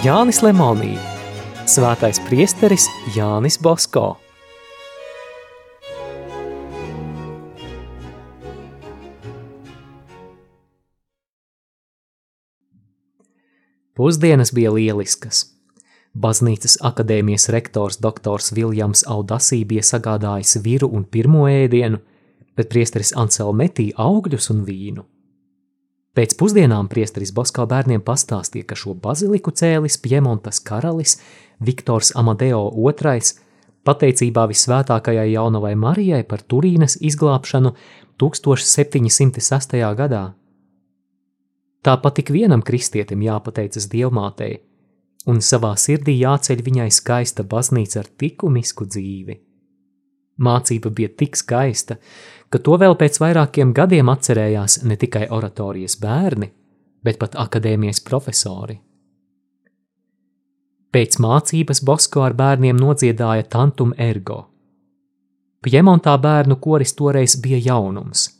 Jānis Lemonī, svētais priesteris Jānis Bosko. Pusdienas bija lieliskas. Baznīcas akadēmijas rektors doktors Viljams Audasī bija sagādājis viru un pirmo ēdienu, bet priesteris Ansel metīja augļus un vīnu. Pēc pusdienām priesteris Boskā bērniem pastāstīja, ka šo baziliku cēlis Piemontas karalis Viktors Amadeo II pateicībā visvētākajai jaunavai Marijai par Turīnas izglābšanu 1706. gadā. Tāpat tik vienam kristietim jāpateicas Dievmātei, un savā sirdī jāceļ viņai skaista baznīca ar likumisku dzīvi. Mācība bija tik skaista, ka to vēl pēc vairākiem gadiem atcerējās ne tikai oratorijas bērni, bet pat akadēmijas profesori. Pēc mācības Bosko ar bērniem nodziedāja Tantum Ergo. Piemontā bērnu koris toreiz bija jaunums.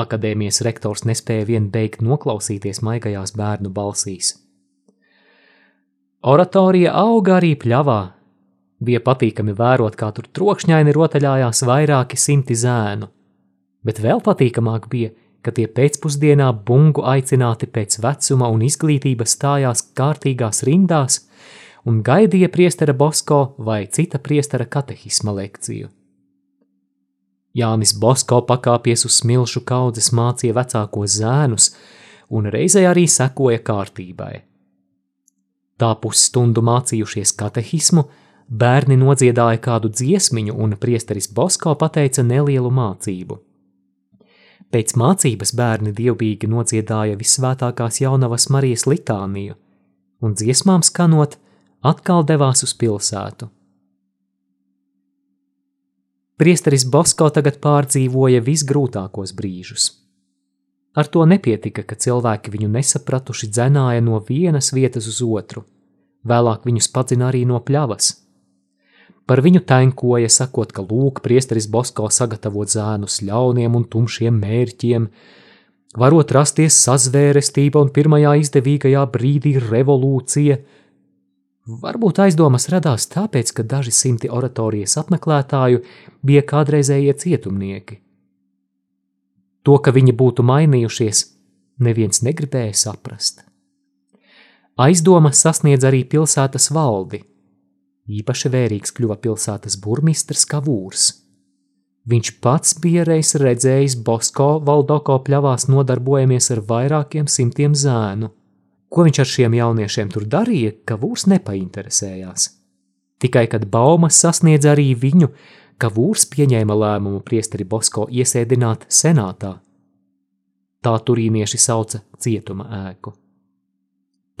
Akadēmijas rektors nespēja vien beigt noklausīties maigajās bērnu balsīs. Oratorija auga arī pļavā. Bija patīkami vērot, kā tur trokšņaini rotaļājās vairāki simti zēnu, bet vēl patīkamāk bija, ka tie pēcpusdienā bungu aicināti pēc vecuma un izglītības stājās kārtīgās rindās un gaidīja priestera Bosko vai cita priestera katehisma lekciju. Jānis Bosko pakāpies uz smilšu kaudzes mācīja vecākos zēnus un reizē arī sekoja kārtībai. Tā pusstundu mācījušies katehismu, bērni nodziedāja kādu dziesmiņu un priesteris Bosko pateica nelielu mācību. Pēc mācības bērni dievbīgi nodziedāja visvētākās jaunavas Marijas litāniju, un dziesmām skanot, atkal devās uz pilsētu. Priesteris Bosko tagad pārdzīvoja visgrūtākos brīžus. Ar to nepietika, ka cilvēki viņu nesapratuši dzenāja no vienas vietas uz otru, vēlāk viņus padzina arī no pļavas. Par viņu tenkoja, sakot, ka lūk, priesteris Bosko sagatavo zēnus ļauniem un tumšiem mērķiem, varot rasties sazvērestība un pirmajā izdevīgajā brīdī revolūcija. Varbūt aizdomas radās tāpēc, ka daži simti oratorijas apmeklētāju bija kādreizējie cietumnieki. To, ka viņi būtu mainījušies, neviens negribēja saprast. Aizdomas sasniedz arī pilsētas valdi. Īpaši vērīgs kļuva pilsētas burmistrs Kavūrs. Viņš pats bija reiz redzējis Bosko Valdoko pļavās nodarbojamies ar vairākiem simtiem zēnu. Ko viņš ar šiem jauniešiem tur darīja, Kavūrs nepainteresējās. Tikai kad baumas sasniedz arī viņu, ka Vūrs pieņēma lēmumu priesteri Bosko iesēdināt senātā. Tā turīnieši sauca cietuma ēku.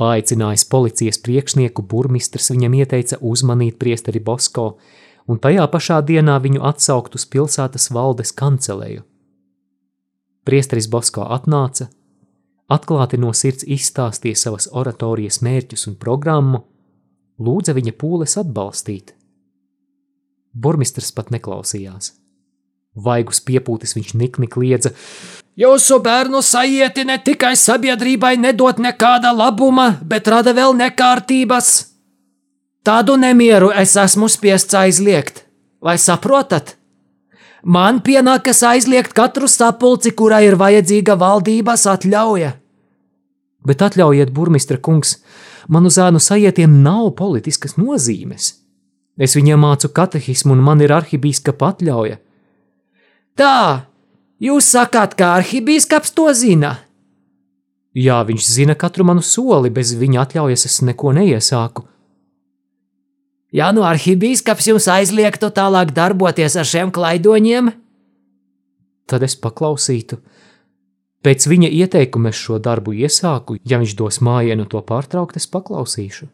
Paaicinājis policijas priekšnieku, burmistrs viņam ieteica uzmanīt priesteri Bosko un tajā pašā dienā viņu atsaukt uz pilsētas valdes kanceleju. Priesteris Bosko atnāca, atklāti no sirds izstāstīja savas oratorijas mērķus un programmu, lūdza viņa pūles atbalstīt. Burmistrs pat neklausījās. Vaigus piepūtis viņš nikni kliedza: Jūsu bērnu sajieti ne tikai sabiedrībai nedot nekāda labuma, bet rada vēl nekārtības. Tādu nemieru es esmu spiests aizliegt, vai saprotat? Man pienākas aizliegt katru sapulci, kurai ir vajadzīga valdības atļauja. Bet atļaujiet, burmistra kungs, manu zēnu sajietiem nav politiskas nozīmes. Es viņam mācu katehismu, un man ir arhibīskapa atļauja. Tā, jūs sakāt, ka arhibīskaps to zina? Jā, viņš zina katru manu soli, bez viņa atļaujas es neko neiesāku. Ja nu arhibīskaps jums aizliegtu tālāk darboties ar šiem klaidoņiem, tad es paklausītu. Pēc viņa ieteikuma es šo darbu iesāku, ja viņš dos mājienu to pārtraukt, es paklausīšu.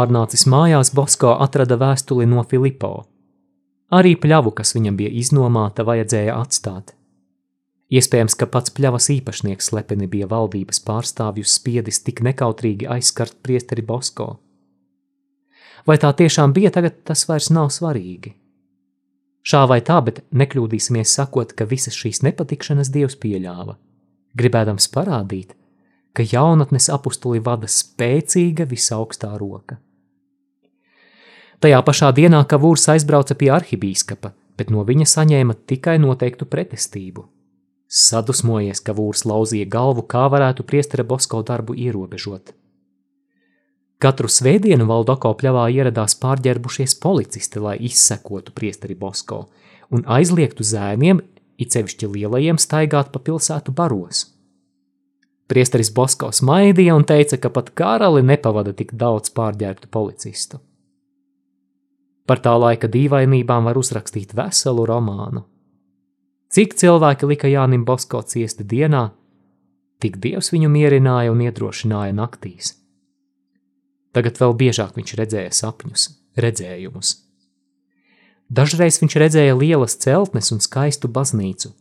Pārnācis mājās, Bosko atrada vēstuli no Filipo. Arī pļavu, kas viņam bija iznomāta, vajadzēja atstāt. Iespējams, ka pats pļavas īpašnieks slepeni bija valdības pārstāvjus spiedis tik nekautrīgi aizskart priesteri Bosko. Vai tā tiešām bija, tagad tas vairs nav svarīgi. Šā vai tā, bet nekļūdīsimies sakot, ka visas šīs nepatikšanas Dievs pieļāva, gribēdams parādīt, ka jaunatnes apustuli vada spēcīga visaugstā roka. Tajā pašā dienā Kavūrs aizbrauca pie arhibīskapa, bet no viņa saņēma tikai noteiktu pretestību – Sadusmojies, ka vūrs lauzīja galvu, kā varētu priestera Bosko darbu ierobežot. Katru svētdienu Valdoko pļavā ieradās pārģērbušies policisti, lai izsekotu priesteri Bosko un aizliegtu zēniem, it sevišķi lielajiem, staigāt pa pilsētu baros. Priesteris Bosko smaidīja un teica, ka pat karali nepavada tik daudz pārģērbtu policistu. Par tā laika dīvainībām var uzrakstīt veselu romānu. Cik cilvēki lika Jānim Bosko ciesti dienā, tik Dievs viņu mierināja un iedrošināja naktīs. Tagad vēl biežāk viņš redzēja sapņus, redzējumus. Dažreiz viņš redzēja lielas celtnes un skaistu baznīcu,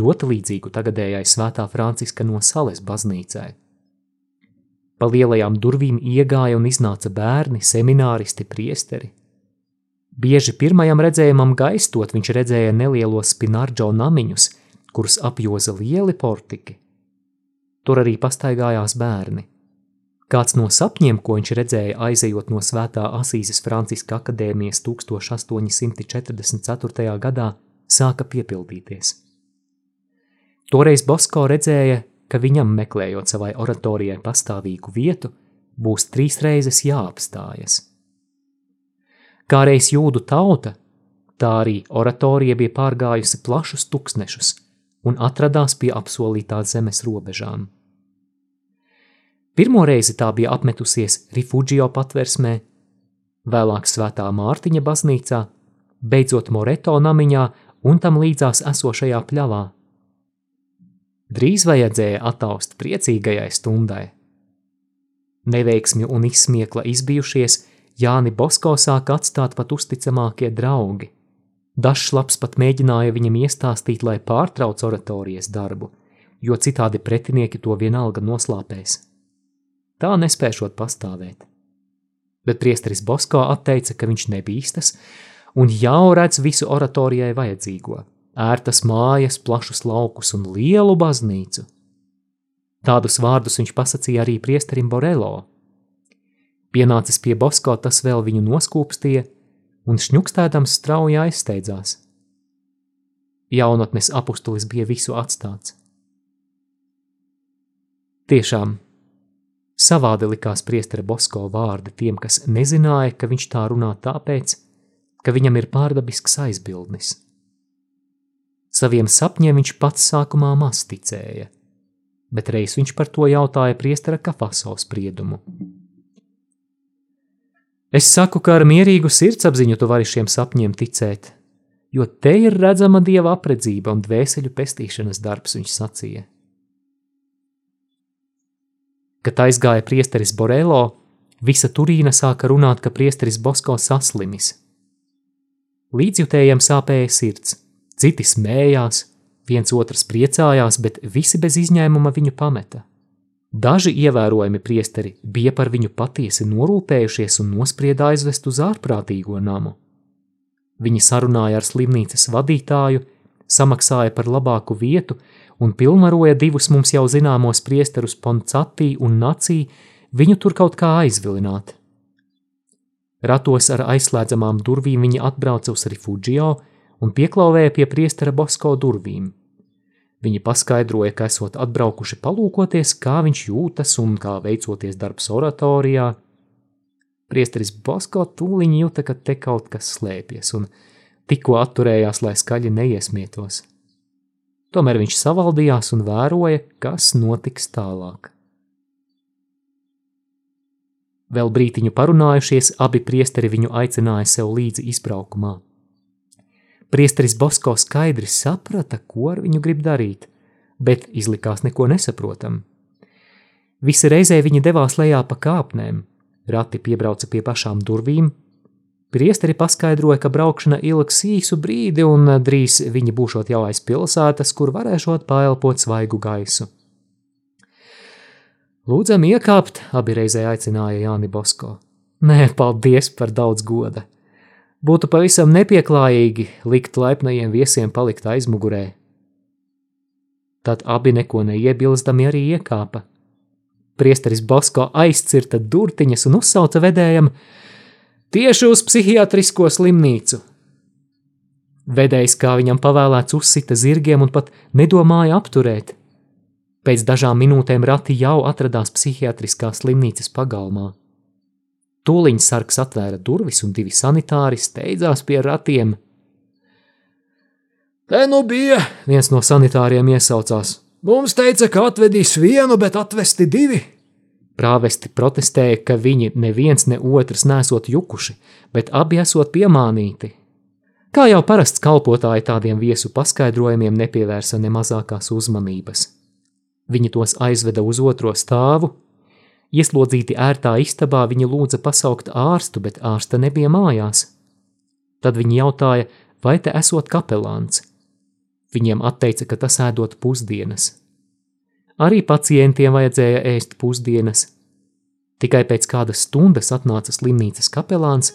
ļoti līdzīgu tagadējai svētā Franciska no Sales baznīcai. Pa lielajām durvīm iegāja un iznāca bērni, semināristi, priesteri. Bieži pirmajam redzējumam gaistot viņš redzēja nelielos spinārģo namiņus, kurus apjoza lieli portiki. Tur arī pastaigājās bērni. Kāds no sapņiem, ko viņš redzēja aizejot no Svētā Asīzes Franciska akadēmijas 1844. gadā, sāka piepildīties. Toreiz Bosko redzēja, ka viņam meklējot savai oratorijai pastāvīgu vietu, būs trīs reizes jāapstājas – Kā reiz jūdu tauta, tā arī oratorija bija pārgājusi plašus tuksnešus un atradās pie apsolītās zemes robežām. Pirmo reizi tā bija apmetusies Rifugio patversmē, vēlāk Svētā Mārtiņa baznīcā, beidzot Moreto namiņā un tam līdzās esošajā pļavā. Drīz vajadzēja attaust priecīgajai stundai. Neveiksmi un izsmiekla izbijušies, Jāni Bosko sāk atstāt pat uzticamākie draugi. Dažs labs pat mēģināja viņam iestāstīt, lai pārtrauc oratorijas darbu, jo citādi pretinieki to vienalga noslāpēs. Tā nespēšot pastāvēt. Bet priesteris Bosko atteica, ka viņš nebīstas un jau redz visu oratorijai vajadzīgo – ērtas mājas, plašus laukus un lielu baznīcu. Tādus vārdus viņš pasacīja arī priesterim Borelo – Pienācis pie Bosko, tas vēl viņu noskūpstīja un šņukstēdams strauji aizsteidzās. Jaunatnes apustulis bija visu atstāts. Tiešām, savādi likās priestera Bosko vārdi tiem, kas nezināja, ka viņš tā runā tāpēc, ka viņam ir pārdabisks aizbildnis. Saviem sapņiem viņš pats sākumā maz ticēja, bet reiz viņš par to jautāja priestera Kafaso spriedumu. Es saku, ka ar mierīgu sirdsapziņu tu vari šiem sapņiem ticēt, jo te ir redzama dieva apredzība un dvēseļu pestīšanas darbs, viņš sacīja. Kad aizgāja priesteris Borelo, visa Turīna sāka runāt, ka priesteris Bosko saslimis. Līdzjutējiem sāpēja sirds, citi smējās, viens otrs priecājās, bet visi bez izņēmuma viņu pameta. Daži ievērojami priesteri bija par viņu patiesi norūpējušies un nosprieda aizvest uz ārprātīgo namu. Viņi sarunāja ar slimnīcas vadītāju, samaksāja par labāku vietu un pilnvaroja divus mums jau zināmos priesterus Poncatī un Nacī viņu tur kaut kā aizvilināt. Ratos ar aizslēdzamām durvīm viņi atbrauca uz Rifugio un pieklauvēja pie priestera Bosko durvīm – Viņi paskaidroja, ka esot atbraukuši palūkoties, kā viņš jūtas un kā veicoties darbs oratorijā. Priesteris Bosko tūliņ jūta, ka te kaut kas slēpjas un tikko atturējās, lai skaļi neiesmietos. Tomēr viņš savaldījās un vēroja, kas notiks tālāk. Vēl brītiņu parunājušies, abi priesteri viņu aicināja sev līdzi izbraukumā. Priesteris Bosko skaidri saprata, ko ar viņu grib darīt, bet izlikās neko nesaprotam. Visi reizē viņi devās lejā pa kāpnēm, Rati piebrauca pie pašām durvīm. Priesteri paskaidroja, ka braukšana ilgs īsu brīdi, un drīz viņi būšot jau aiz pilsētas, kur varēšot paelpot svaigu gaisu. Lūdzam, iekāpt, abi reizē aicināja Jāni Bosko. Nē, paldies par daudz goda. Būtu pavisam nepieklājīgi likt laipnajiem viesiem palikt aizmugurē. Tad abi neko neiebilstami arī iekāpa. Priesteris Bosko aizcirta durtiņas un uzsauca vedējam tieši uz psihiatrisko slimnīcu. Vedējs, kā viņam pavēlēts, uzsita zirgiem un pat nedomāja apturēt. Pēc dažām minūtēm rati jau atradās psihiatriskā slimnīcas pagalmā. Tūliņ sargs atvēra durvis un divi sanitāri steidzās pie ratiem. Te nu bija, viens no sanitāriem iesaucās. Mums teica, ka atvedīs vienu, bet atvesti divi. Prāvesti protestēja, ka viņi neviens ne otrs nesot jukuši, bet abi esot piemānīti. Kā jau parasts kalpotāji tādiem viesu paskaidrojumiem nepievērsa ne mazākās uzmanības. Viņi tos aizveda uz otro stāvu. Ieslodzīti ērtā istabā viņi lūdza pasaukt ārstu, bet ārsta nebija mājās. Tad viņi jautāja, vai te esot kapelāns. Viņiem atteica, ka tas ēdot pusdienas. Arī pacientiem vajadzēja ēst pusdienas. Tikai pēc kādas stundas atnāca slimnīcas kapelāns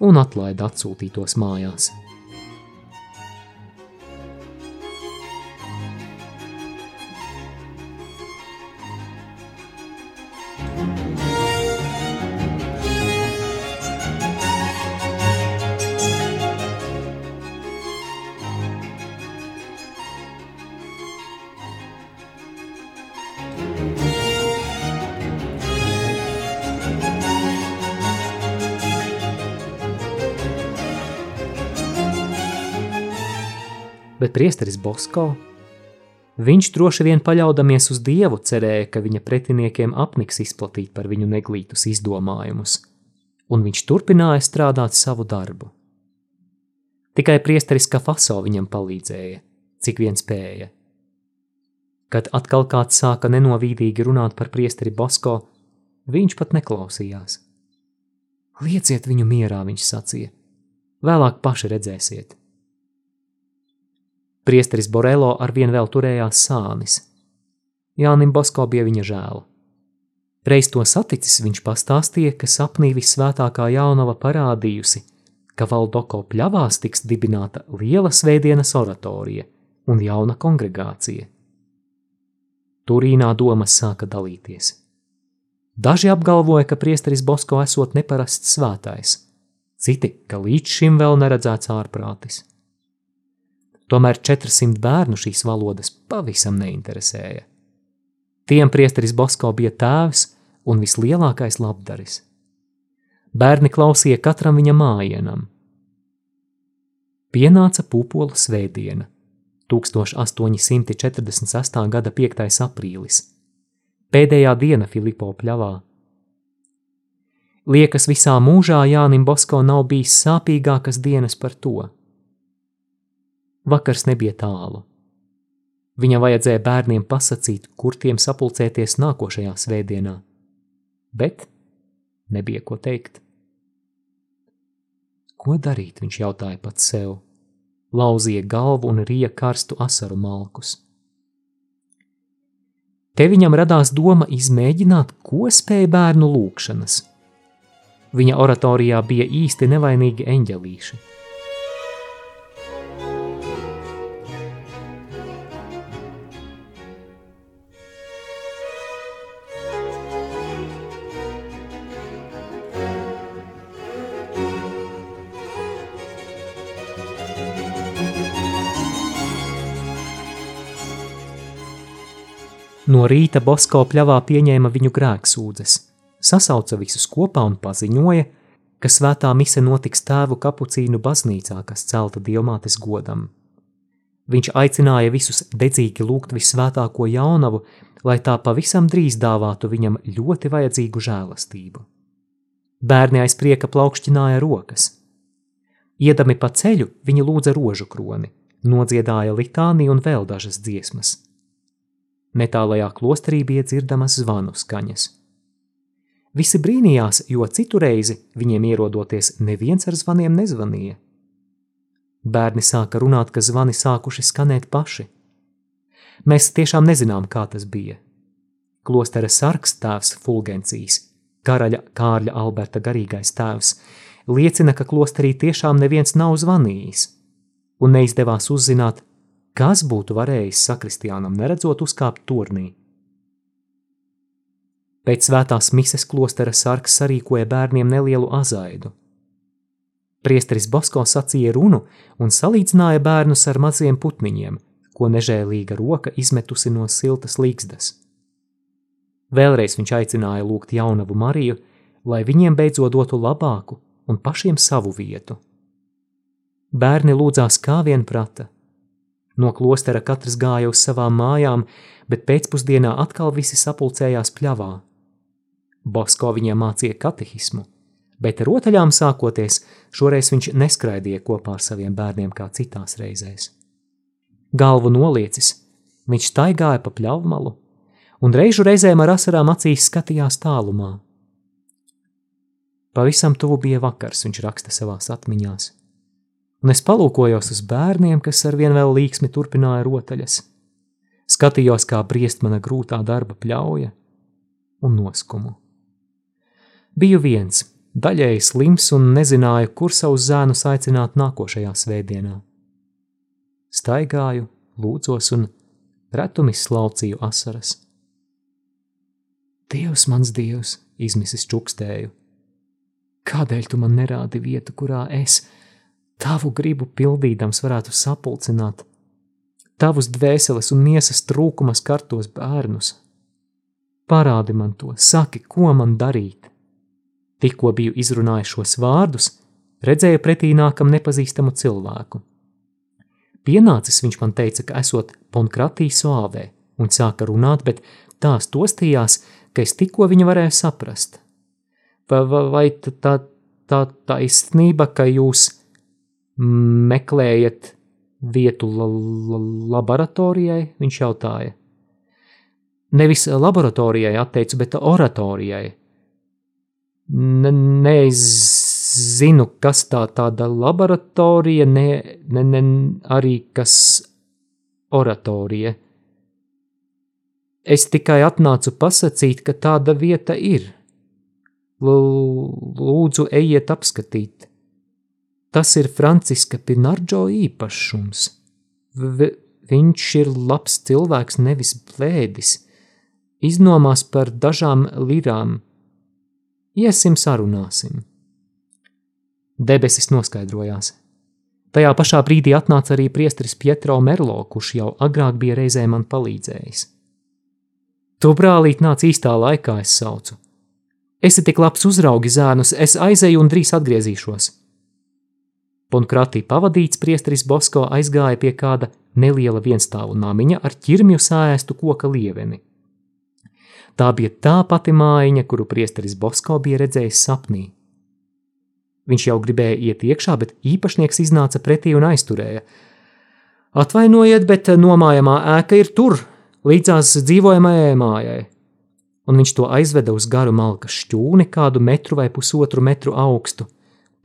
un atlaida atsūtītos mājās. Bet priesteris Bosko? Viņš droši vien paļaudamies uz Dievu cerēja, ka viņa pretiniekiem apniks izplatīt par viņu neglītus izdomājumus, un viņš turpināja strādāt savu darbu. Tikai priesteris Kafaso viņam palīdzēja, cik vien spēja. Kad atkal kāds sāka nenovīdīgi runāt par priesteri Bosko, viņš pat neklausījās. Lieciet viņu mierā, viņš sacīja. Vēlāk paši redzēsiet. Priesteris Borelo arvien vēl turējās sānis. Jānim Basko bija viņa žēl. Reiz to saticis, viņš pastāstīja, ka sapnī visvētākā jaunava parādījusi, ka Valdoko pļavās tiks dibināta liela svētdienas oratorija un jauna kongregācija. Turīnā domas sāka dalīties. Daži apgalvoja, ka priesteris Bosko esot neparasts svētais, citi, ka līdz šim vēl neredzēts ārprātis. Tomēr 400 bērnu šīs valodas pavisam neinteresēja. Tiem priesteris Bosko bija tēvs un vislielākais labdaris. Bērni klausīja katram viņa mājienam. Pienāca pupola svētdiena, 1848. gada 5. aprīlis, pēdējā diena Filipo pļavā. Liekas, visā mūžā Jānim Bosko nav bijis sāpīgākas dienas par to – Vakars nebija tālu. Viņam vajadzēja bērniem pasakīt, kur tiem sapulcēties nākošajā svētdienā, bet nebija ko teikt. Ko darīt, viņš jautāja pats sev, lauzīja galvu un rija karstu asaru malkus. Te viņam radās doma izmēģināt, ko spēja bērnu lūkšanas. Viņa oratorijā bija īsti nevainīgi eņģelīši – No rīta Bosko pļavā pieņēma viņu grēksūdzes, sasauca visus kopā un paziņoja, ka svētā mise notiks tēvu kapucīnu baznīcā, kas celta diamātes godam. Viņš aicināja visus dedzīgi lūgt visvētāko jaunavu, lai tā pavisam drīz dāvātu viņam ļoti vajadzīgu žēlastību. Bērni aiz prieka plaukšķināja rokas. Iedami pa ceļu, viņi lūdza rožu kroni, nodziedāja litāniju un vēl dažas dziesmas. Netālajā klosterī bija dzirdamas zvanu skaņas. Visi brīnījās, jo citu reizi viņiem ierodoties neviens ar zvaniem nezvanīja. Bērni sāka runāt, ka zvani sākuši skanēt paši. Mēs tiešām nezinām, kā tas bija. Klostera sargs tēvs Fulgencijas, karaļa Kārļa Alberta garīgais tēvs, liecina, ka klosterī tiešām neviens nav zvanījis, un neizdevās uzzināt, kas būtu varējis sakristiānam neredzot uzkāpt turnī. Pēc svētās mises klostera sargs sarīkoja bērniem nelielu azaidu. Priesteris Bosko sacīja runu un salīdzināja bērnus ar maziem putniņiem, ko nežēlīga roka izmetusi no siltas līgstas. Vēlreiz viņš aicināja lūgt jaunavu Mariju, lai viņiem beidzot dotu labāku un pašiem savu vietu. Bērni lūdzās kā vien prata. No klostera katrs gāja uz savām mājām, bet pēcpusdienā atkal visi sapulcējās pļavā. Bosko viņiem mācīja katehismu, bet rotaļām sākoties, šoreiz viņš neskraidīja kopā ar saviem bērniem kā citās reizēs. Galvu noliecis, viņš staigāja pa pļavmalu, un reižu reizēm ar asarām acīs skatījās tālumā. Pavisam tuvu bija vakars, viņš raksta savās atmiņās, un es palūkojos uz bērniem, kas ar vien vēl līksmi turpināja rotaļas. Skatījos, kā briest mana grūtā darba pļauja un noskumu. Biju viens, daļēji slims un nezināju, kur savus zēnus aicināt nākošajā svētdienā. Staigāju, lūdzos un retumi slaucīju asaras. Dievs, mans dievs, izmisis čukstēju Kādēļ tu man nerādi vietu, kurā es, tavu gribu pildīdams, varētu sapulcināt tavus dvēseles un miesas trūkumas kartos bērnus? Parādi man to, saki, ko man darīt. Tikko biju izrunājis šos vārdus, redzēju pretī nākam nepazīstamu cilvēku. Pienācis viņš man teica, ka esot Ponkratī suāvē, un sāka runāt, bet tās tostījās, ka es tikko viņu varēju saprast vai tā, tā taisnība, ka jūs meklējat vietu la, la, laboratorijai, viņš jautāja. Nevis laboratorijai atteicu, bet oratorijai. Ne, nezinu, kas tā tāda laboratorija, ne, ne, ne arī kas oratorija. Es tikai atnācu pasakīt, ka tāda vieta ir. Lūdzu, ejiet apskatīt. Tas ir Franciska Pinardžo īpašums. V viņš ir labs cilvēks, nevis blēdis. Iznomās par dažām lirām. Iesim, sarunāsim. Debesis noskaidrojās. Tajā pašā brīdī atnāca arī priesteris Pietro Merlo, kurš jau agrāk bija reizē man palīdzējis. Tu brālīt nāc īstā laikā, es saucu. Esi tik labs uzraugi zēnus, es aizēju un drīz atgriezīšos. Ponkratī pavadīts priesteris Bosko aizgāja pie kāda neliela vienstāvu namiņa ar ķirmju sēstu koka lieveni. Tā bija tā pati mājiņa, kuru priesteris Bosko bija redzējis sapnī. Viņš jau gribēja iet iekšā, bet īpašnieks iznāca pretī un aizturēja. Atvainojiet, bet nomājamā ēka ir tur, līdzās dzīvojamajai mājai un viņš to aizveda uz garu malka šķūni kādu metru vai pusotru metru augstu.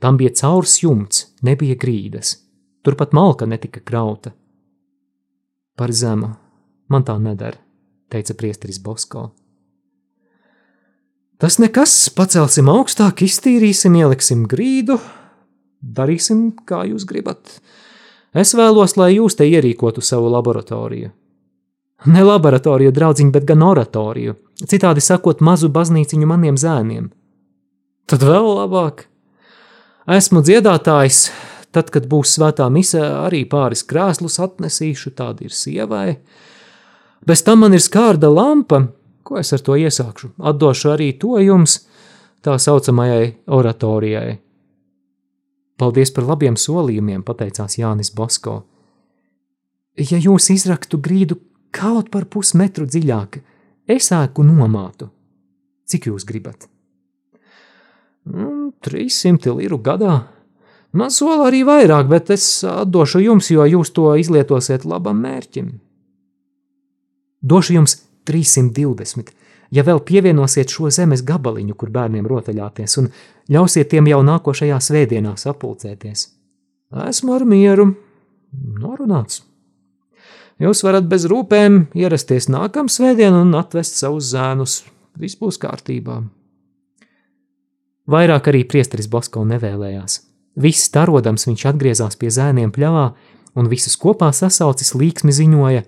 Tam bija caurs jumts, nebija grīdas, turpat malka netika krauta. Par zemu, man tā nedara, teica priesteris Bosko. Tas nekas, pacelsim augstāk, iztīrīsim, ieliksim grīdu, darīsim, kā jūs gribat. Es vēlos, lai jūs te ierīkotu savu laboratoriju. Ne laboratoriju draudziņu, bet gan oratoriju, citādi sakot, mazu baznīciņu maniem zēniem. Tad vēl labāk. Esmu dziedātājs, tad, kad būs svētā mise, arī pāris krēslus atnesīšu, tādi ir sievai. Bez tam man ir skārda lampa, ko es ar to iesākšu. Atdošu arī to jums, tā saucamajai oratorijai. Paldies par labiem solījumiem, pateicās Jānis Bosko. Ja jūs izraktu grīdu kaut par pusmetru dziļāk, es ēku nomātu. Cik jūs gribat? Mm, 300 liru gadā. Man sola arī vairāk, bet es atdošu jums, jo jūs to izlietosiet labam mērķim. Došu jums 320. ja vēl pievienosiet šo zemes gabaliņu, kur bērniem rotaļāties, un ļausiet tiem jau nākošajā svētdienā sapulcēties. Esmu ar mieru, norunāts. Jūs varat bez rūpēm ierasties nākamā svētdienā un atvest savus zēnus. Viss būs kārtībā. Vairāk arī priesteris Bosko nevēlējās. Viss starodams viņš atgriezās pie zēniem pļavā un visus kopā sasaucis līksmi ziņoja: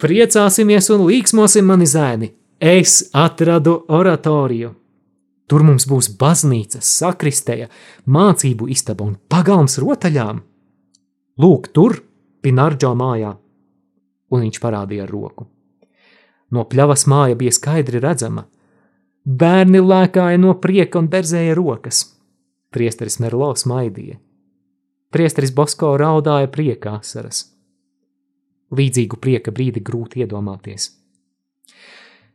Priecāsimies un līksmosim, mani zēni! Es atradu oratoriju! Tur mums būs baznīca, sakristeja, mācību istaba un pagalms rotaļām. Lūk, tur, Pinardžo mājā, un viņš parādīja ar roku. No pļavas māja bija skaidri redzama. Bērni lēkāja no prieka un berzēja rokas. Priesteris Merlo smaidīja. Priesteris Bosko raudāja prieka asaras. Līdzīgu prieka brīdi grūti iedomāties.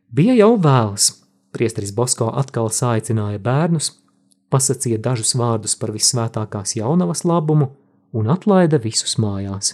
Bija jau vēls. Priesteris Bosko atkal saicināja bērnus, pasacīja dažus vārdus par vissvētākās jaunavas labumu un atlaida visus mājās.